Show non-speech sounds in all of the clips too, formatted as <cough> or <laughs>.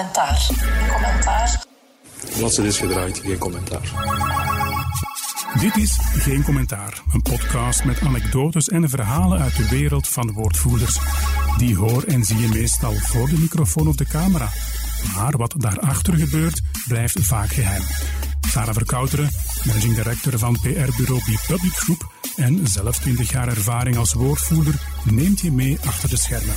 commentaar. Commentaar. Bladzijde is gedraaid, geen commentaar. Dit is Geen Commentaar, een podcast met anekdotes en verhalen uit de wereld van woordvoerders. Die hoor en zie je meestal voor de microfoon of de camera. Maar wat daarachter gebeurt, blijft vaak geheim. Sarah Verkouteren, managing director van PR-bureau Public Group en zelf 20 jaar ervaring als woordvoerder, neemt je mee achter de schermen.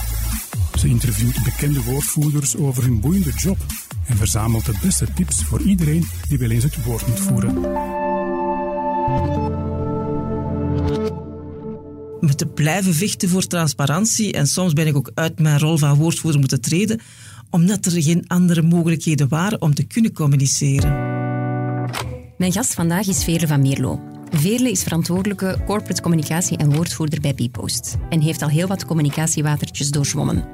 Ze interviewt bekende woordvoerders over hun boeiende job en verzamelt de beste tips voor iedereen die wel eens het woord moet voeren. Met te blijven vechten voor transparantie en soms ben ik ook uit mijn rol van woordvoerder moeten treden, omdat er geen andere mogelijkheden waren om te kunnen communiceren. Mijn gast vandaag is Veerle van Meerlo. Veerle is verantwoordelijke corporate communicatie en woordvoerder bij Bpost en heeft al heel wat communicatiewatertjes doorzwommen.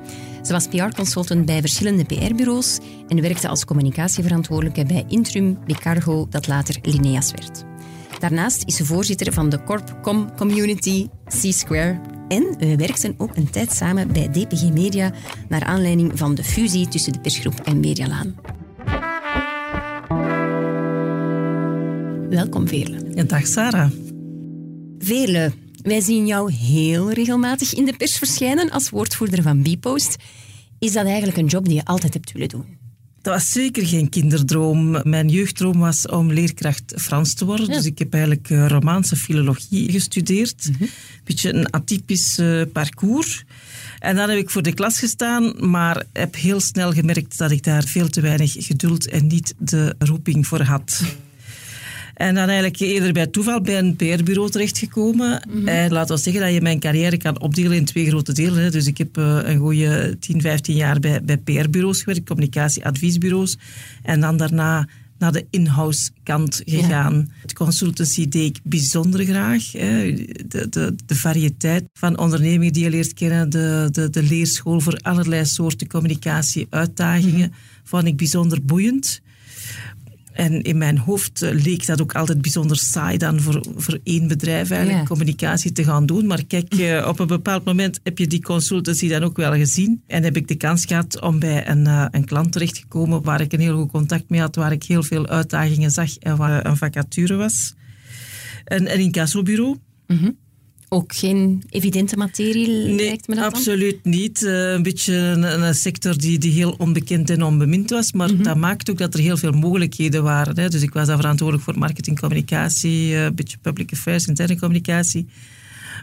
Ze was PR-consultant bij verschillende PR-bureaus en werkte als communicatieverantwoordelijke bij Intrum, Bicargo, dat later Lineas werd. Daarnaast is ze voorzitter van de Corpcom Community C-Square en we werkten ook een tijd samen bij DPG Media naar aanleiding van de fusie tussen de persgroep en Medialaan. Welkom, Veerle. En dag Sarah. Veerle, wij zien jou heel regelmatig in de pers verschijnen als woordvoerder van Bpost. Is dat eigenlijk een job die je altijd hebt willen doen? Dat was zeker geen kinderdroom. Mijn jeugddroom was om leerkracht Frans te worden. Dus ik heb eigenlijk uh, Romaanse filologie gestudeerd. Een beetje een atypisch uh, parcours. En dan heb ik voor de klas gestaan, maar heb heel snel gemerkt dat ik daar veel te weinig geduld en niet de roeping voor had. En dan eigenlijk eerder bij toeval bij een PR-bureau terechtgekomen. Mm -hmm. En laten we zeggen dat je mijn carrière kan opdelen in twee grote delen. Hè. Dus ik heb uh, een goede 10, 15 jaar bij, bij PR-bureaus gewerkt, communicatieadviesbureaus. En dan daarna naar de in-house kant gegaan. Ja. Het consultancy deed ik bijzonder graag. Hè. De, de, de variëteit van ondernemingen die je leert kennen, de, de, de leerschool voor allerlei soorten communicatie-uitdagingen, mm -hmm. vond ik bijzonder boeiend. En in mijn hoofd leek dat ook altijd bijzonder saai dan voor, voor één bedrijf eigenlijk, ja. communicatie te gaan doen. Maar kijk, <laughs> op een bepaald moment heb je die consultancy dan ook wel gezien. En heb ik de kans gehad om bij een, uh, een klant terecht te komen waar ik een heel goed contact mee had, waar ik heel veel uitdagingen zag en waar een vacature was. Een, een incassobureau. Mm -hmm. Ook geen evidente materie, nee, lijkt me dat absoluut dan? niet. Uh, een beetje een, een, sector die, die heel onbekend en onbemind was. Maar mm -hmm. dat maakt ook dat er heel veel mogelijkheden waren. Hè. Dus ik was daar verantwoordelijk voor marketing, communicatie, een beetje public affairs, interne communicatie.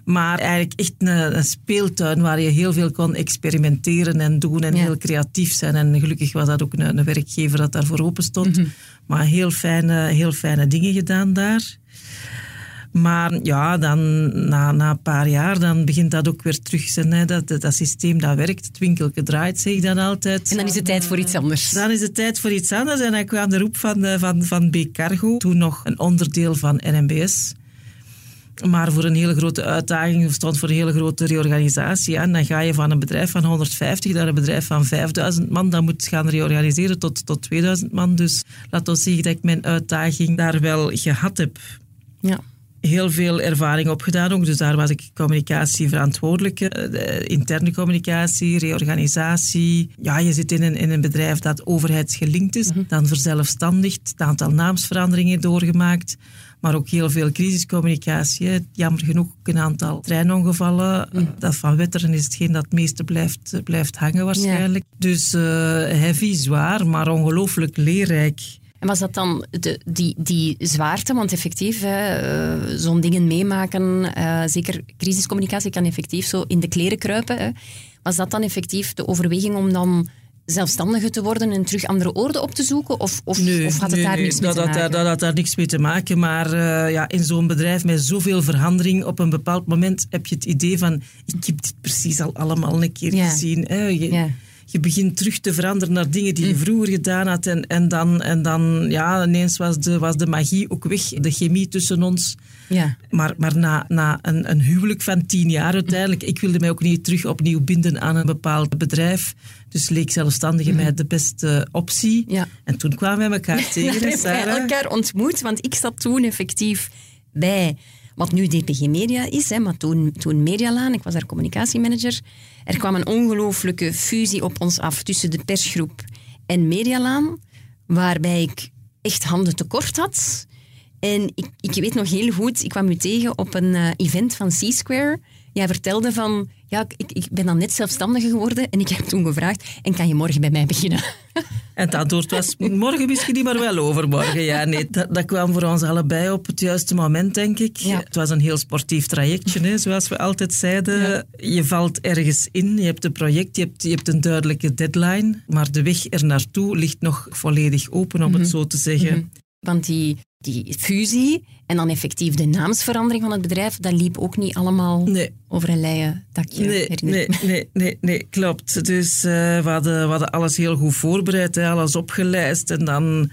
Maar eigenlijk echt een, een, speeltuin waar je heel veel kon experimenteren en doen en ja. heel creatief zijn. En gelukkig was dat ook een, een werkgever dat daarvoor open stond. Mm -hmm. Maar heel fijne, heel fijne dingen gedaan daar. Maar ja, dan, na, na een paar jaar dan begint dat ook weer terug zijn. Hè, dat, dat systeem dat werkt, het winkeltje draait, zeg ik dan altijd. En dan is het tijd voor iets anders. Dan is het tijd voor iets anders. En dan kwam de roep van, van, van B-Cargo, toen nog een onderdeel van NMBS. Maar voor een hele grote uitdaging, stond voor een hele grote reorganisatie. En dan ga je van een bedrijf van 150 naar een bedrijf van 5000 man. Dan moet gaan reorganiseren tot, tot 2000 man. Dus laat ons zeggen dat ik mijn uitdaging daar wel gehad heb. Ja heel veel ervaring opgedaan ook. Dus daar was ik communicatie verantwoordelijk. interne communicatie, reorganisatie. Ja, je zit in een, in een bedrijf dat overheidsgelinkt is. -hmm. Dan verzelfstandigd. Het aantal naamsveranderingen doorgemaakt. Maar ook heel veel crisiscommunicatie. Jammer genoeg ook een aantal treinongevallen. Mm. Dat van Wetteren is hetgeen dat het meeste blijft, blijft hangen waarschijnlijk. Ja. Dus uh, heavy, zwaar, maar ongelooflijk leerrijk. En was dat dan de, die, die zwaarte? Want effectief, uh, zo'n dingen meemaken, uh, zeker crisiscommunicatie kan effectief zo in de kleren kruipen. Hè. Was dat dan effectief de overweging om dan zelfstandiger te worden en terug andere oorden op te zoeken? Of, of, nee, of had het nee, daar nee, niks mee dat, te maken? Dat, dat had daar niks mee te maken. Maar uh, ja, in zo'n bedrijf met zoveel verandering, op een bepaald moment heb je het idee van ik heb dit precies al allemaal een keer ja. gezien. Hè. Je, ja je begint terug te veranderen naar dingen die je vroeger gedaan had. En, en, dan, en dan, ja, ineens was de, was de magie ook weg, de chemie tussen ons. Ja. Maar, maar na, na een, een huwelijk van tien jaar uiteindelijk, ik wilde mij ook niet terug opnieuw binden aan een bepaald bedrijf. Dus leek zelfstandige mij de beste optie. Ja. En toen kwamen we elkaar <laughs> tegen. Dan hebben wij elkaar ontmoet, want ik zat toen effectief bij wat nu DPG Media is, hè, maar toen, toen Medialaan, ik was daar communicatiemanager. Er kwam een ongelooflijke fusie op ons af tussen de persgroep en Medialaan, waarbij ik echt handen tekort had. En ik, ik weet nog heel goed, ik kwam u tegen op een uh, event van C-Square. Jij vertelde van, ja, ik, ik ben dan net zelfstandige geworden en ik heb toen gevraagd, en kan je morgen bij mij beginnen? <laughs> En het antwoord was, morgen misschien niet, maar wel overmorgen. Ja, nee, dat, dat kwam voor ons allebei op het juiste moment, denk ik. Ja. Het was een heel sportief trajectje, hè, zoals we altijd zeiden. Ja. Je valt ergens in, je hebt een project, je hebt, je hebt een duidelijke deadline, maar de weg er naartoe ligt nog volledig open, om het zo te zeggen. Want die, die fusie en dan effectief de naamsverandering van het bedrijf, dat liep ook niet allemaal Nee. over een leien dakje. Nee, nee, nee, nee, nee, klopt. Dus eh, we, hadden, we hadden alles heel goed voorbereid, hè, alles opgelijst. En dan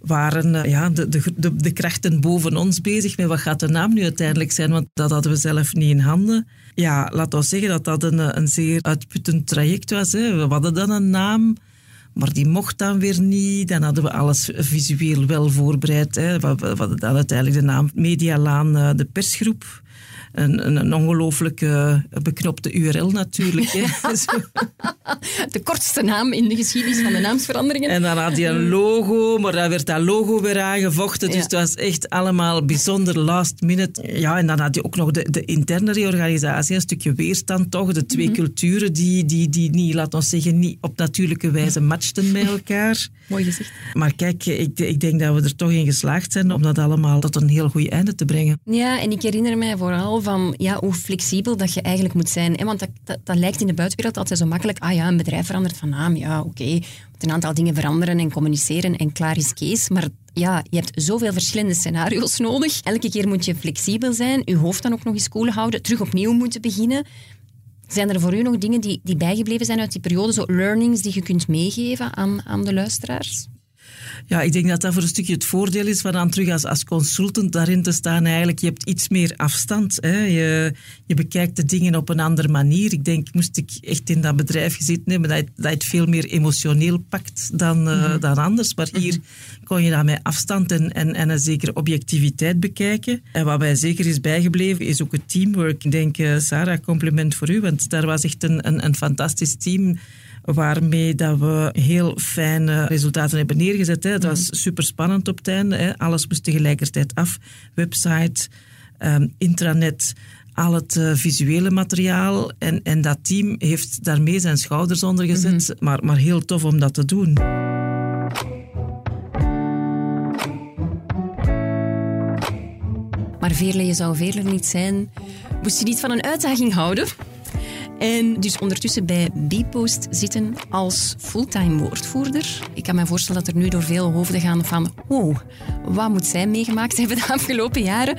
waren eh, ja, de, de, de, de krachten boven ons bezig met wat gaat de naam nu uiteindelijk zijn, want dat hadden we zelf niet in handen. Ja, laat ons zeggen dat dat een, eh, een zeer uitputtend traject was. Hè. We hadden dan een naam, maar die mocht dan weer niet. Dan hadden we alles visueel wel voorbereid. Hè. We, hadden dan uiteindelijk de naam Medialaan, eh, de persgroep. Een, een, een ongelooflijk eh, beknopte URL natuurlijk. <laughs> <laughs> De kortste naam in de geschiedenis van de naamsveranderingen. En dan had hij een logo, maar dan werd dat logo weer aangevochten. Dus Ja. het was echt allemaal bijzonder last minute. Ja, en dan had je ook nog de, de interne reorganisatie, een stukje weerstand toch. De twee culturen die, die, die niet, laat ons zeggen, niet op natuurlijke wijze matchten met elkaar. Mooi gezegd. Maar kijk, ik, ik denk dat we er toch in geslaagd zijn om dat allemaal tot een heel goed einde te brengen. Ja, en ik herinner mij vooral van ja, hoe flexibel dat je eigenlijk moet zijn. hè. Want dat, dat, dat lijkt in de buitenwereld altijd zo makkelijk. Ah ja, een bedrijf verandert van naam. Ja, oké. Je moet een aantal dingen veranderen en communiceren en klaar is Kees. Maar ja, je hebt zoveel verschillende scenario's nodig. Elke keer moet je flexibel zijn, je hoofd dan ook nog eens koel houden, terug opnieuw moeten beginnen. Zijn er voor u nog dingen die, die bijgebleven zijn uit die periode, zo learnings die je kunt meegeven aan, aan de luisteraars? Ja, ik denk dat dat voor een stukje het voordeel is van dan terug als, als consultant daarin te staan. Eigenlijk, je hebt iets meer afstand. Hè. Je, je bekijkt de dingen op een andere manier. Ik denk, moest ik echt in dat bedrijf gezeten hebben, dat je, dat je het veel meer emotioneel pakt dan, eh, dan anders. Maar hier kon je dat met afstand en, en, en een zekere objectiviteit bekijken. En wat mij zeker is bijgebleven, is ook het teamwork. Ik denk, eh, Sarah, compliment voor u, want daar was echt een, een, een fantastisch team waarmee dat we heel fijne resultaten hebben neergezet. Hè. Het was super spannend op het einde. Hè. Alles moest tegelijkertijd af. Website, ehm, intranet, al het eh, visuele materiaal. En, en dat team heeft daarmee zijn schouders onder gezet. maar, maar heel tof om dat te doen. Maar Veerle, je zou Veerle niet zijn, moest je niet van een uitdaging houden. En dus ondertussen bij Bpost zitten als fulltime woordvoerder. Ik kan me voorstellen dat er nu door veel hoofden gaan van wow, wat moet zij meegemaakt hebben de afgelopen jaren?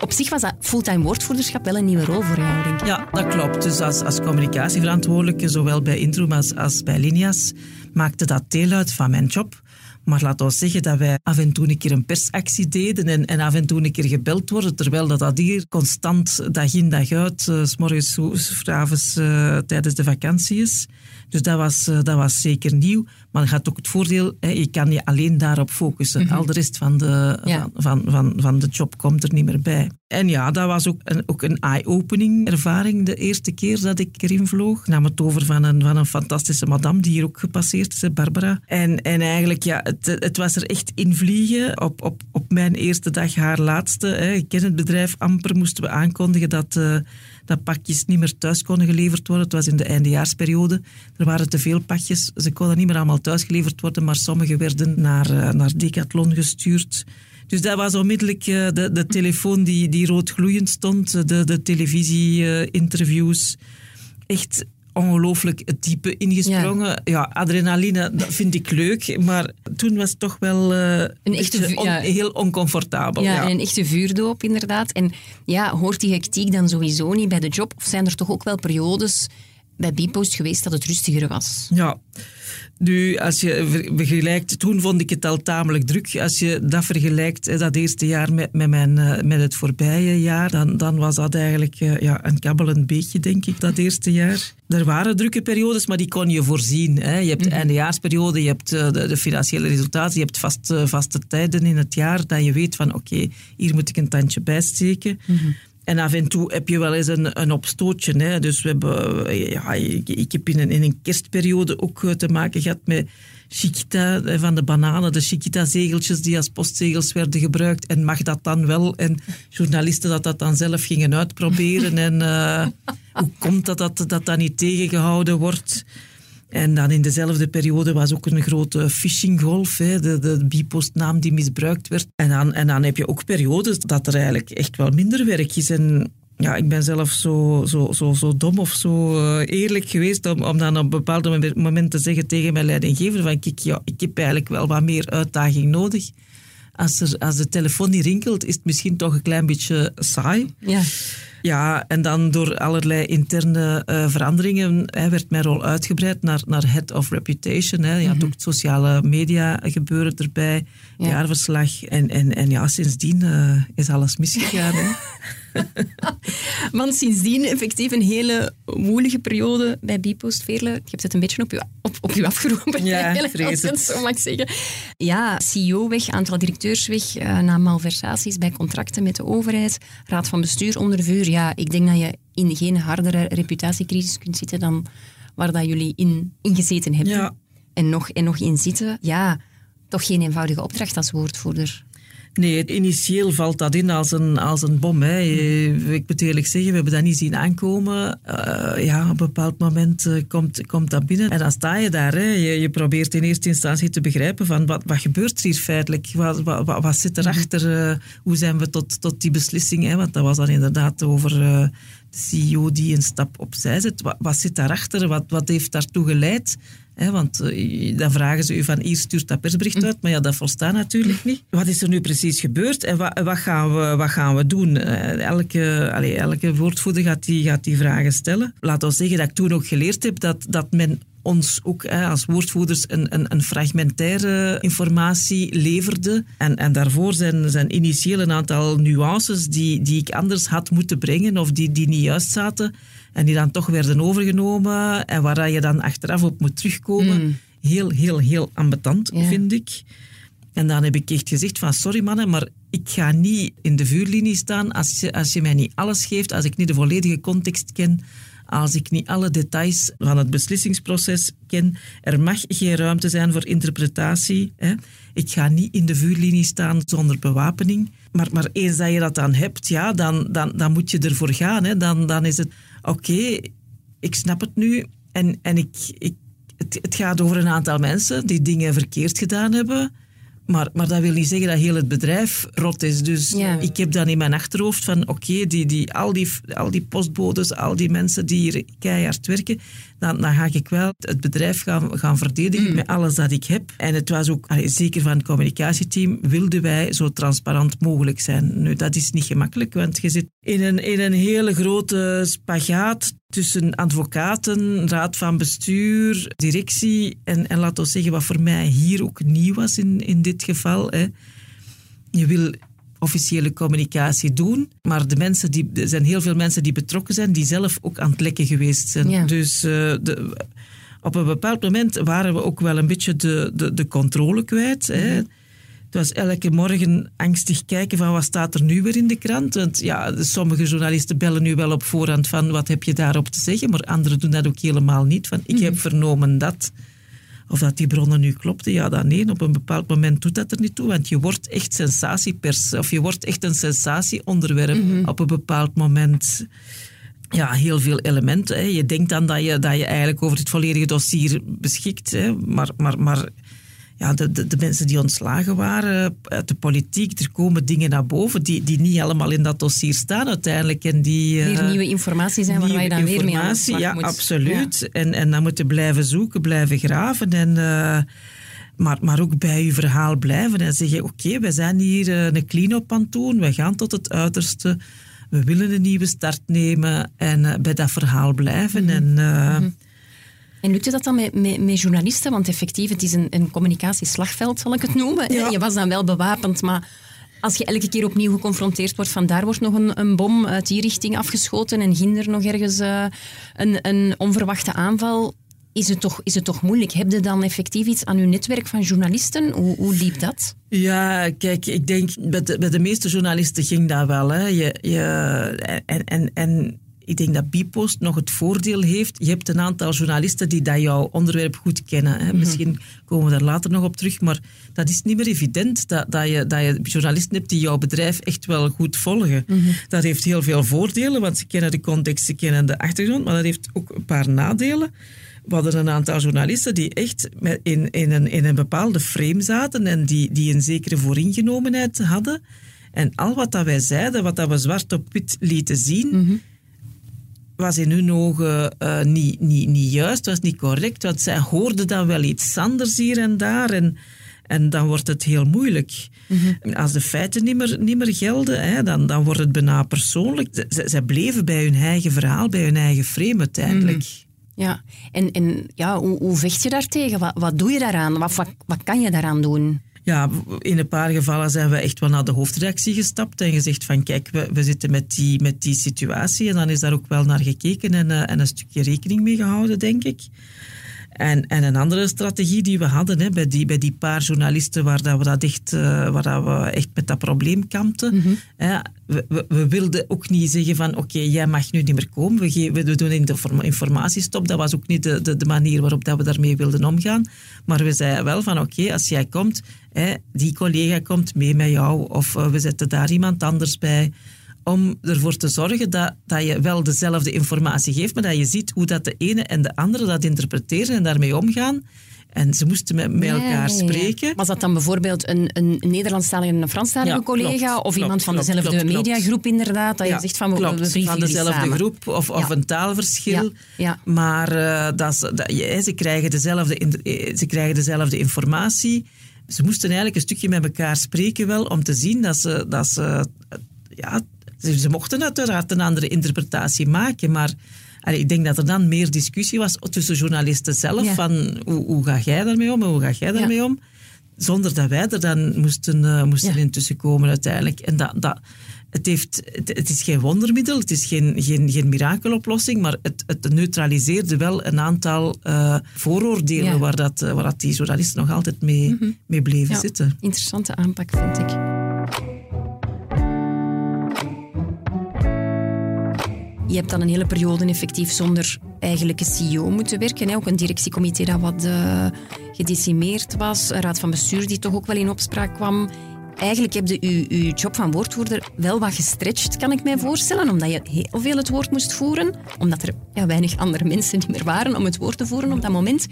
Op zich was dat fulltime woordvoerderschap wel een nieuwe rol voor jou, denk ik. Ja, dat klopt. Dus als, als communicatieverantwoordelijke, zowel bij Intrum als, als bij Linias, maakte dat deel uit van mijn job. Maar laat ons zeggen dat wij af en toe een keer een persactie deden en, en af en toe een keer gebeld worden, terwijl dat, dat hier constant dag in dag uit, uh, s morgens, s avonds, uh, tijdens de vakantie is. Dus dat was, uh, dat was zeker nieuw. Maar je had ook het voordeel, hè, je kan je alleen daarop focussen. Mm -hmm. Al de rest van de, Ja. van, van, van, de job komt er niet meer bij. En ja, dat was ook een, ook een eye-opening ervaring de eerste keer dat ik erin vloog. Ik nam het over van een, van een fantastische madame die hier ook gepasseerd is, Barbara. En, en eigenlijk, ja, het, het was er echt in vliegen. Op, op, op mijn eerste dag, haar laatste. Hè. Ik ken het bedrijf amper, moesten we aankondigen dat, uh, dat pakjes niet meer thuis konden geleverd worden. Het was in de eindejaarsperiode. Er waren te veel pakjes. Ze konden niet meer allemaal thuis geleverd worden, maar sommige werden naar, uh, naar Decathlon gestuurd. Dus dat was onmiddellijk uh, de, de telefoon die, die rood gloeiend stond, de, de televisie-interviews. Echt ongelooflijk diepe ingesprongen. Ja. ja. adrenaline, dat vind ik leuk. Maar toen was het toch wel uh, een echte, on, ja. heel oncomfortabel. Ja, ja, en een echte vuurdoop inderdaad. En ja, hoort die hectiek dan sowieso niet bij de job? Of zijn er toch ook wel periodes bij Bpost geweest dat het rustiger was? Ja. Nu, als je vergelijkt, toen vond ik het al tamelijk druk. Als je dat vergelijkt, dat eerste jaar met, met, mijn, met het voorbije jaar, dan, dan was dat eigenlijk ja, een kabbelend beetje, denk ik, dat eerste jaar. Er waren drukke periodes, maar die kon je voorzien. Hè. Je hebt de eindejaarsperiode, je hebt de, de, financiële resultaten, je hebt vast, vaste tijden in het jaar dat je weet van oké, okay, hier moet ik een tandje bijsteken. Mm -hmm. En af en toe heb je wel eens een, een opstootje. Hè. Dus we hebben, ja, ik, heb in een, in een kerstperiode ook eh, te maken gehad met Chiquita eh, van de bananen, de Chiquita-zegeltjes die als postzegels werden gebruikt. En mag dat dan wel? En journalisten dat dat dan zelf gingen uitproberen. En hoe komt dat dat dat, dat niet tegengehouden wordt? En dan in dezelfde periode was ook een grote phishinggolf, hè, de, de bipostnaam die misbruikt werd. En dan, en dan heb je ook periodes dat er eigenlijk echt wel minder werk is. En ja, ik ben zelf zo, zo, zo, zo dom of zo uh, eerlijk geweest om, om dan op bepaalde momenten te zeggen tegen mijn leidinggever van kijk, ja, ik heb eigenlijk wel wat meer uitdaging nodig. Als, er, als de telefoon niet rinkelt, is het misschien toch een klein beetje saai. Ja. Ja, en dan door allerlei interne uh, veranderingen hè, werd mijn rol uitgebreid naar, naar Head of Reputation. Hè. Je had ook sociale media gebeuren erbij, Ja. jaarverslag. En, en, en ja, sindsdien uh, is alles misgegaan. hè. <laughs> <laughs> Want sindsdien effectief een hele woelige periode bij Bipost Veerle. Je hebt het een beetje op je, op, op je afgeroepen, Ja, eigenlijk, als het zo mag zeggen. Ja, CEO weg, aantal directeurs weg, eh, na malversaties bij contracten met de overheid, raad van bestuur onder vuur. Ja, ik denk dat je in geen hardere reputatiecrisis kunt zitten dan waar dat jullie in, in gezeten hebben. Ja. En, nog, en nog in zitten. Ja, toch geen eenvoudige opdracht als woordvoerder. Nee, initieel valt dat in als een, als een bom. Hè. Ik moet eerlijk zeggen, we hebben dat niet zien aankomen. Eh, ja, op een bepaald moment eh, komt, komt dat binnen. En dan sta je daar. Je, je probeert in eerste instantie te begrijpen van wat, wat gebeurt er hier feitelijk? Wat, wat, wat, zit erachter? Eh, hoe zijn we tot, tot die beslissing? Hè? Want dat was dan inderdaad over CEO die een stap opzij zet. Wat, wat zit daarachter? Wat, wat heeft daartoe geleid? Want eh, dan vragen ze u van hier stuurt dat persbericht uit, maar ja, dat volstaat natuurlijk niet. Wat is er nu precies gebeurd en wat, wat, gaan, we, wat gaan we doen? Eh, elke, allee, elke woordvoerder gaat die, gaat die vragen stellen. Laat ons zeggen dat ik toen ook geleerd heb dat, dat men ons ook hè, als woordvoerders een, een, een fragmentaire informatie leverde. En, en daarvoor zijn, zijn initieel een aantal nuances die, die ik anders had moeten brengen of die, die niet juist zaten en die dan toch werden overgenomen en waar je dan achteraf op moet terugkomen. Heel, heel, heel ambetant, Ja. vind ik. En dan heb ik echt gezegd van sorry mannen, maar ik ga niet in de vuurlinie staan als je, als je mij niet alles geeft, als ik niet de volledige context ken, als ik niet alle details van het beslissingsproces ken. Er mag geen ruimte zijn voor interpretatie. Hè. Ik ga niet in de vuurlinie staan zonder bewapening. Maar, maar eens dat je dat dan hebt, ja, dan, dan, dan moet je ervoor gaan. Hè. Dan, dan is het, oké, ik snap het nu en, en ik, ik, het, het gaat over een aantal mensen die dingen verkeerd gedaan hebben. Maar, maar dat wil niet zeggen dat heel het bedrijf rot is. Dus Ja. ik heb dan in mijn achterhoofd van oké, die, die, al, die, al die postbodes, al die mensen die hier keihard werken, dan, dan ga ik wel het bedrijf gaan, gaan verdedigen met alles dat ik heb. En het was ook, allee, zeker van het communicatieteam, wilden wij zo transparant mogelijk zijn. Nu, dat is niet gemakkelijk, want je zit in een, in een hele grote spagaat tussen advocaten, raad van bestuur, directie. En, en laat ons zeggen, wat voor mij hier ook nieuw was in, in dit geval. Hè. Je wil officiële communicatie doen, maar de mensen die, er zijn heel veel mensen die betrokken zijn, die zelf ook aan het lekken geweest zijn. Ja. Dus eh, de, op een bepaald moment waren we ook wel een beetje de, de, de controle kwijt. Hè. Het was elke morgen angstig kijken van wat staat er nu weer in de krant. Want ja, sommige journalisten bellen nu wel op voorhand van wat heb je daarop te zeggen, maar anderen doen dat ook helemaal niet. Van ik heb vernomen dat. Of dat die bronnen nu klopten, ja dan nee. Op een bepaald moment doet dat er niet toe, want je wordt echt sensatiepers, of je wordt echt een sensatieonderwerp op een bepaald moment. Ja, heel veel elementen. Hè. Je denkt dan dat je, dat je eigenlijk over het volledige dossier beschikt, hè. maar, maar, maar ja, de, de, de mensen die ontslagen waren uit de politiek, er komen dingen naar boven die, die niet helemaal in dat dossier staan uiteindelijk. En die, Weer eh, nieuwe informatie zijn waar je dan weer mee aan de ja, moet. absoluut. En, en dan moet je blijven zoeken, blijven graven. En, eh, maar, maar ook bij je verhaal blijven en zeggen: Oké, we zijn hier eh, een clean-up aan doen, we gaan tot het uiterste. We willen een nieuwe start nemen en bij dat verhaal blijven. Mhm. En, eh, En lukte dat dan met, met, met journalisten? Want effectief, het is een, een communicatieslagveld, zal ik het noemen. Ja. Je was dan wel bewapend, maar als je elke keer opnieuw geconfronteerd wordt van daar wordt nog een, een bom uit die richting afgeschoten en ginder nog ergens eh, een, een onverwachte aanval, is het toch, is het toch moeilijk? Heb je dan effectief iets aan uw netwerk van journalisten? Hoe, hoe liep dat? Ja, kijk, ik denk, bij de, bij de meeste journalisten ging dat wel. Hè. Je, je, en, en, en ik denk dat Bipost nog het voordeel heeft. Je hebt een aantal journalisten die dat jouw onderwerp goed kennen. Hè. Misschien komen we daar later nog op terug. Maar dat is niet meer evident dat, dat, je, dat je journalisten hebt die jouw bedrijf echt wel goed volgen. Dat heeft heel veel voordelen, want ze kennen de context, ze kennen de achtergrond. Maar dat heeft ook een paar nadelen. We hadden een aantal journalisten die echt in, in, een, in een bepaalde frame zaten en die, die een zekere vooringenomenheid hadden. En al wat dat wij zeiden, wat dat we zwart op wit lieten zien, was in hun ogen eh, niet, niet, niet juist, was niet correct. Want zij hoorden dan wel iets anders hier en daar. En, en dan wordt het heel moeilijk. Als de feiten niet meer, niet meer gelden, hè, dan, dan wordt het bijna persoonlijk. Ze- Zij, bleven bij hun eigen verhaal, bij hun eigen frame uiteindelijk. Ja, en, en ja, hoe, hoe vecht je daartegen? Wat, wat doe je daaraan? Wat, wat, wat kan je daaraan doen? Ja, in een paar gevallen zijn we echt wel naar de hoofdredactie gestapt en gezegd van kijk, we, we zitten met die, met die situatie. En dan is daar ook wel naar gekeken en, eh, en een stukje rekening mee gehouden, denk ik. En, en een andere strategie die we hadden hè, bij, die, bij die paar journalisten waar, dat we, dat echt, eh, waar dat we echt met dat probleem kampten. hè, we, we, we wilden ook niet zeggen van oké, jij mag nu niet meer komen. We, we doen een informa- informatiestop. Dat was ook niet de, de, de manier waarop dat we daarmee wilden omgaan. Maar we zeiden wel van oké, als jij komt, hè, die collega komt mee met jou of eh, we zetten daar iemand anders bij om ervoor te zorgen dat, dat je wel dezelfde informatie geeft, maar dat je ziet hoe dat de ene en de andere dat interpreteren en daarmee omgaan. En ze moesten met, met elkaar spreken. Was dat dan bijvoorbeeld een, een Nederlandstalige en een Franstalige Ja, collega? klopt, of klopt, iemand van klopt, dezelfde mediagroep inderdaad? Dat je zegt van we, klopt, we van dezelfde samen. groep of, of Ja. een taalverschil. Ja, ja. Maar eh, dat, dat, je- ze, krijgen dezelfde, in- eh, ze krijgen dezelfde informatie. Ze moesten eigenlijk een stukje met elkaar spreken wel om te zien dat ze... Dat ze ja, ze, ze mochten uiteraard een andere interpretatie maken, maar... allee, ik denk dat er dan meer discussie was tussen journalisten zelf. Ja. Van hoe, hoe ga jij daarmee om en hoe ga jij daarmee om? Zonder dat wij er dan moesten, eh, moesten Ja. intussen komen uiteindelijk. En dat, dat, het, heeft, het, het is geen wondermiddel, het is geen, geen, geen mirakeloplossing, maar het, het neutraliseerde wel een aantal eh, vooroordelen waar, dat, eh, waar dat die journalisten nog altijd mee, mee bleven zitten. Interessante aanpak, vind ik. Je hebt dan een hele periode effectief zonder eigenlijke CEO moeten werken. Hè? Ook een directiecomité dat wat eh, gedecimeerd was. Een raad van bestuur die toch ook wel in opspraak kwam. Eigenlijk heb je uw, uw job van woordvoerder wel wat gestretched, kan ik mij voorstellen. Omdat je heel veel het woord moest voeren. Omdat er ja, weinig andere mensen niet meer waren om het woord te voeren op dat moment.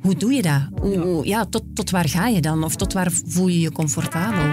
Hoe doe je dat? Hoe- ja, tot, tot waar ga je dan? Of tot waar voel je je comfortabel?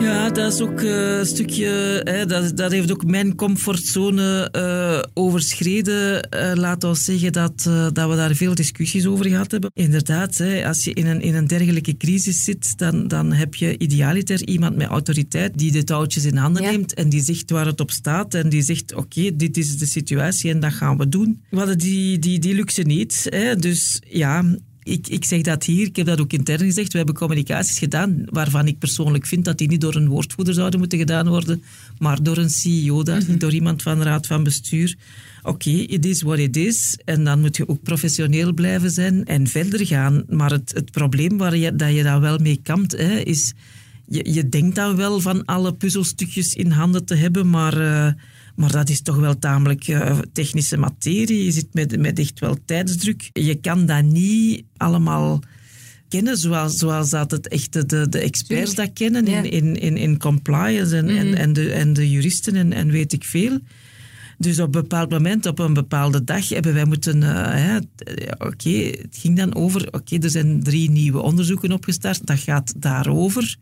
Ja, dat is ook eh, een stukje, hè, dat, dat heeft ook mijn comfortzone eh, overschreden. Eh, laat ons zeggen dat, dat we daar veel discussies over gehad hebben. Inderdaad, hè, als je in een, in een dergelijke crisis zit, dan, dan heb je idealiter iemand met autoriteit die de touwtjes in handen Ja. neemt en die zegt waar het op staat en die zegt oké, dit is de situatie en dat gaan we doen. We hadden die, die, die luxe niet. Hè, dus ja, ik, ik zeg dat hier, ik heb dat ook intern gezegd. We hebben communicaties gedaan waarvan ik persoonlijk vind dat die niet door een woordvoerder zouden moeten gedaan worden, maar door een CEO, daar, door iemand van de raad van bestuur. Oké, it is what it is. En dan moet je ook professioneel blijven zijn en verder gaan. Maar het, het probleem waar je, dat je daar wel mee kampt, hè, is... Je, je denkt dan wel van alle puzzelstukjes in handen te hebben, maar... eh, maar dat is toch wel tamelijk eh, technische materie. Je zit met, met echt wel tijdsdruk. Je kan dat niet allemaal kennen zoals, zoals dat het echte de, de experts dat kennen Ja. in, in, in, in compliance en, en, en, de, en de juristen en, en weet ik veel. Dus op een bepaald moment, op een bepaalde dag, hebben wij moeten... eh, t- Oké, het ging dan over... Oké, er zijn drie nieuwe onderzoeken opgestart. Dat gaat daarover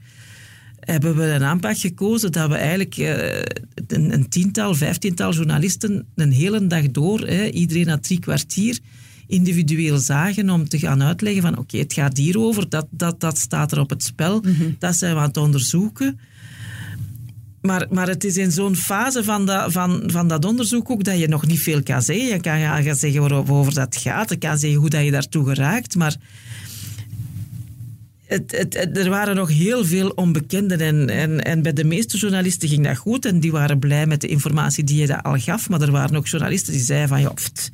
hebben we een aanpak gekozen dat we eigenlijk eh, een, een tiental, vijftiental journalisten een hele dag door, hè, iedereen na drie kwartier, individueel zagen om te gaan uitleggen van oké, het gaat hierover, dat, dat, dat staat er op het spel, dat zijn we aan het onderzoeken. Maar, maar het is in zo'n fase van dat, van, van dat onderzoek ook dat je nog niet veel kan zeggen. Je kan gaan zeggen waarover waarover dat gaat, je kan zeggen hoe dat je daartoe geraakt, maar er waren nog heel veel onbekenden en, en, en bij de meeste journalisten ging dat goed en die waren blij met de informatie die je dat al gaf, maar er waren ook journalisten die zeiden van ja, pft,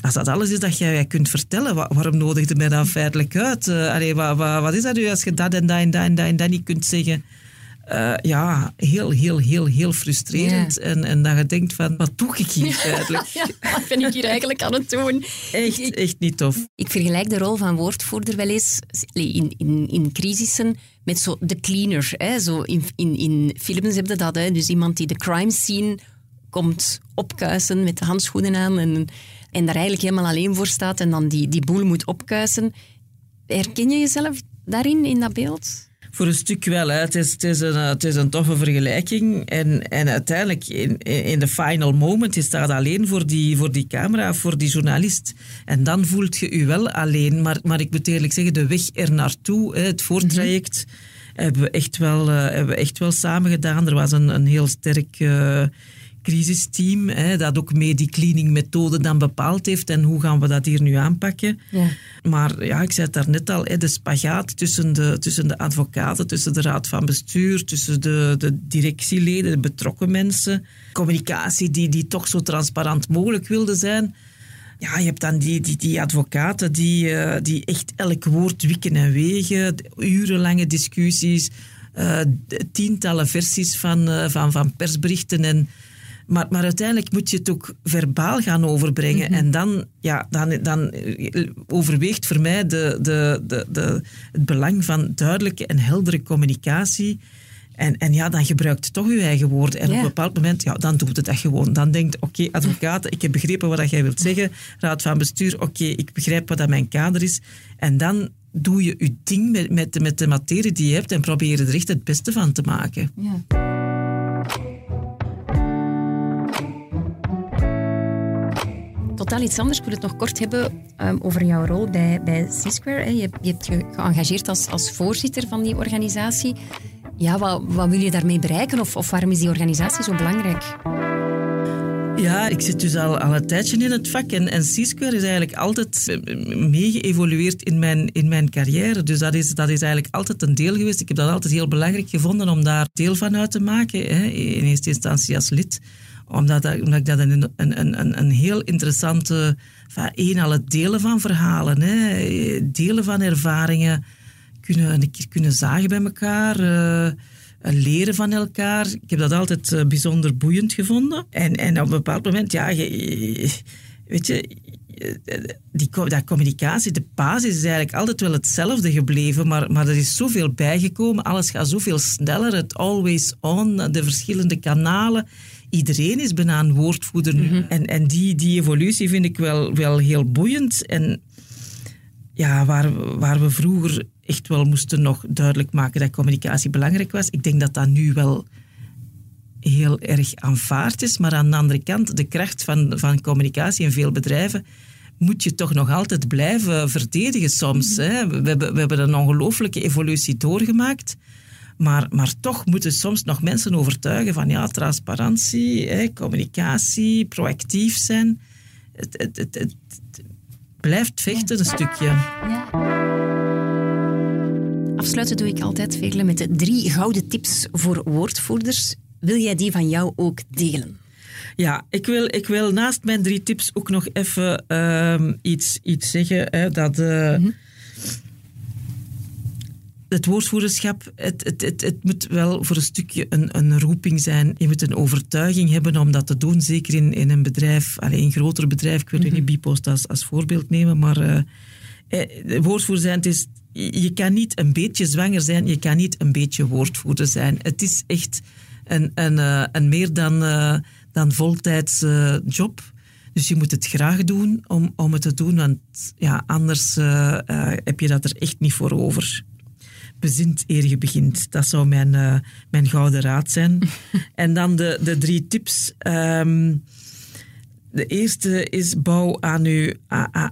als dat alles is dat jij kunt vertellen, wa- waarom nodigde mij dan feitelijk uit? Eh wat, wat, wat is dat nu als je dat en dat en dat en dat en dat niet kunt zeggen? Eh, ja, heel, heel, heel, heel frustrerend. En, en dat je denkt van, wat doe ik hier <laughs> feitelijk? Ja, wat ben ik hier eigenlijk aan het doen? Echt, echt niet tof. Ik vergelijk de rol van woordvoerder wel eens in, in, in crisissen met zo de cleaner. Hè. Zo in, in, in films heb je dat. Hè. Dus iemand die de crime scene komt opkuisen met de handschoenen aan en, en daar eigenlijk helemaal alleen voor staat en dan die, die boel moet opkuisen. Herken je jezelf daarin, in dat beeld? Voor een stuk wel. Hè. Het, is, het, is een, het is een toffe vergelijking. En, en uiteindelijk, in, in de final moment, je staat alleen voor die, voor die camera, voor die journalist. En dan voelt je je wel alleen. Maar, maar ik moet eerlijk zeggen, de weg er naartoe, het voortraject, hebben, we echt wel, eh, hebben we echt wel samen gedaan. Er was een, een heel sterk... eh, crisisteam, hè, dat ook mee die cleaning-methode dan bepaald heeft en hoe gaan we dat hier nu aanpakken. Ja. Maar ja, ik zei het daarnet al, hè, de spagaat tussen de, tussen de advocaten, tussen de raad van bestuur, tussen de, de directieleden, de betrokken mensen, communicatie die, die toch zo transparant mogelijk wilde zijn. Ja, je hebt dan die, die, die advocaten die, eh, die echt elk woord wikken en wegen, urenlange discussies, eh, tientallen versies van, eh, van, van persberichten en maar, maar uiteindelijk moet je het ook verbaal gaan overbrengen. En dan, ja, dan, dan overweegt voor mij de, de, de, de, het belang van duidelijke en heldere communicatie. En, en ja, dan gebruikt je toch je eigen woorden. En op een bepaald moment, ja, dan doet het dat gewoon. Dan denkt, oké, advocaat, ik heb begrepen wat dat jij wilt zeggen. Raad van bestuur, oké, ik begrijp wat dat mijn kader is. En dan doe je je ding met, met, de- met de materie die je hebt en probeer er echt het beste van te maken. Ja. Totaal iets anders. Ik wil het nog kort hebben ehm, over jouw rol bij, bij C-Square. Je, hebt- je geëngageerd als, als voorzitter van die organisatie. Ja, wat, wat wil je daarmee bereiken? Of, of waarom is die organisatie zo belangrijk? Ja, ik zit dus al, al een tijdje in het vak en, en C-Square is eigenlijk altijd eh, mee geëvolueerd in mijn, in mijn carrière. Dus dat is, dat is eigenlijk altijd een deel geweest. Ik heb dat altijd heel belangrijk gevonden om daar deel van uit te maken. Hè, in eerste instantie als lid. Omdat, dat- omdat ik dat een, een, een, een heel interessante... Van, één, al het delen van verhalen, hè, delen van ervaringen, kunnen, een keer kunnen zagen bij elkaar... eh, leren van elkaar. Ik heb dat altijd eh, bijzonder boeiend gevonden. En, en op een bepaald moment, ja, weet je, die, dat communicatie, de basis is eigenlijk altijd wel hetzelfde gebleven, maar, maar er is zoveel bijgekomen. Alles gaat zoveel sneller, het always on, de verschillende kanalen. Iedereen is bijna een woordvoerder nu. En, en die, die evolutie vind ik wel, wel heel boeiend. En ja, waar, waar we vroeger echt wel moesten nog duidelijk maken dat communicatie belangrijk was. Ik denk dat dat nu wel heel erg aanvaard is. Maar aan de andere kant, de kracht van, van communicatie in veel bedrijven moet je toch nog altijd blijven verdedigen soms. Hè. We, hebben, we hebben een ongelooflijke evolutie doorgemaakt. Maar, maar toch moeten soms nog mensen overtuigen van ja, transparantie, hè, communicatie, proactief zijn. Het, het, het, blijft vechten een stukje. Afsluiten doe ik altijd, Veerle, met de drie gouden tips voor woordvoerders. Wil jij die van jou ook delen? Ja, ik wil, ik wil naast mijn drie tips ook nog even ehm, iets, iets zeggen. Hè, dat eh, het woordvoerderschap, het, het, het, het moet wel voor een stukje een, een roeping zijn. Je moet een overtuiging hebben om dat te doen. Zeker in, in een bedrijf, alleen een groter bedrijf. Ik wil mm niet Bipost als, als voorbeeld nemen, maar eh, eh, woordvoerder zijn, het is, je kan niet een beetje zwanger zijn, je kan niet een beetje woordvoerder zijn. Het is echt een, een, eh, een meer dan, eh, dan voltijds job. Dus je moet het graag doen om, om het te doen, want ja, anders heb je dat er echt niet voor over. Bezint eer je begint. Dat zou mijn, eh, mijn gouden raad zijn. <laughs> en dan de, de drie tips. Ehm, de eerste is bouw aan uw,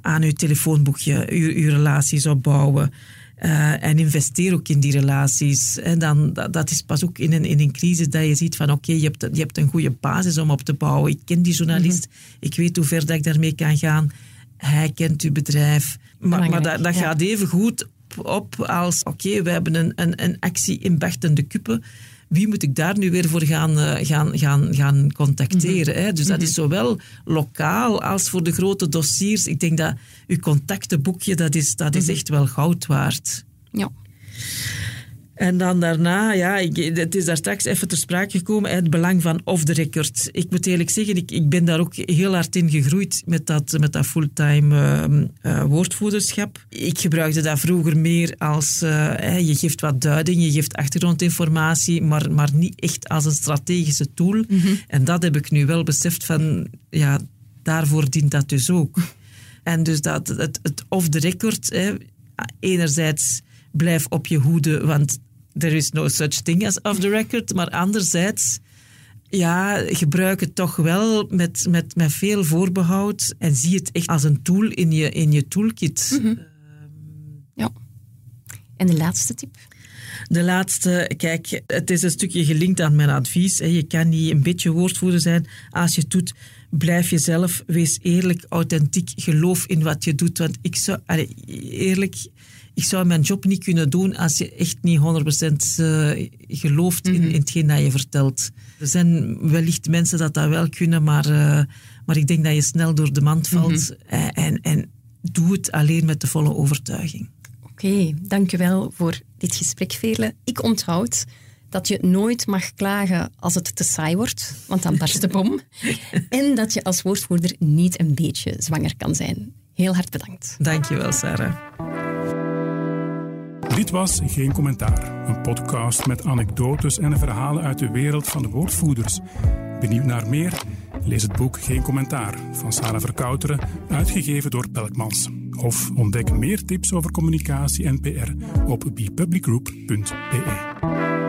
aan uw telefoonboekje, uw, uw relaties opbouwen. Eh, en investeer ook in die relaties. En dan, dat, dat is pas ook in een, in een crisis dat je ziet van oké, je, hebt, je hebt een goede basis om op te bouwen. Ik ken die journalist, ik weet hoe ver dat ik daarmee kan gaan. Hij kent uw bedrijf. Maar, maar dat, dat ja. gaat even goed op, als oké, we hebben een, een, een actie in Bechtende Kuppen wie moet ik daar nu weer voor gaan, eh, gaan, gaan, gaan contacteren? hè? Dus dat is zowel lokaal als voor de grote dossiers. Ik denk dat uw contactenboekje, dat is, dat is echt wel goud waard. Ja. En dan daarna, ja, ik, het is daar straks even ter sprake gekomen, het belang van off the record. Ik moet eerlijk zeggen, ik, ik ben daar ook heel hard in gegroeid met dat, met dat fulltime uh, uh, woordvoerderschap. Ik gebruikte dat vroeger meer als, uh, je geeft wat duiding, je geeft achtergrondinformatie, maar, maar niet echt als een strategische tool. Mm -hmm. En dat heb ik nu wel beseft van, ja, daarvoor dient dat dus ook. En dus dat, het, het off the record, hè, enerzijds blijf op je hoede, want there is no such thing as off the record. Maar anderzijds, ja, gebruik het toch wel met, met, met veel voorbehoud en zie het echt als een tool in je, in je toolkit. Mm -hmm. Ja. En de laatste tip? De laatste, kijk, het is een stukje gelinkt aan mijn advies. Je kan niet een beetje woordvoerder zijn. Als je het doet, blijf jezelf, wees eerlijk, authentiek, geloof in wat je doet. Want ik zou, eerlijk, ik zou mijn job niet kunnen doen als je echt niet 100% uh, gelooft in, in hetgeen dat je vertelt. Er zijn wellicht mensen dat dat wel kunnen, maar, uh, maar ik denk dat je snel door de mand valt. Mm -hmm. en, en doe het alleen met de volle overtuiging. Oké, okay, dankjewel voor dit gesprek, Veerle. Ik onthoud dat je nooit mag klagen als het te saai wordt, want dan barst de bom. <laughs> en dat je als woordvoerder niet een beetje zwanger kan zijn. Heel hard bedankt. Dankjewel, Sarah. Dit was Geen Commentaar, een podcast met anekdotes en verhalen uit de wereld van de woordvoerders. Benieuwd naar meer? Lees het boek Geen Commentaar van Sarah Verkouteren, uitgegeven door Pelkmans. Of ontdek meer tips over communicatie en PR op bepublicgroup.be.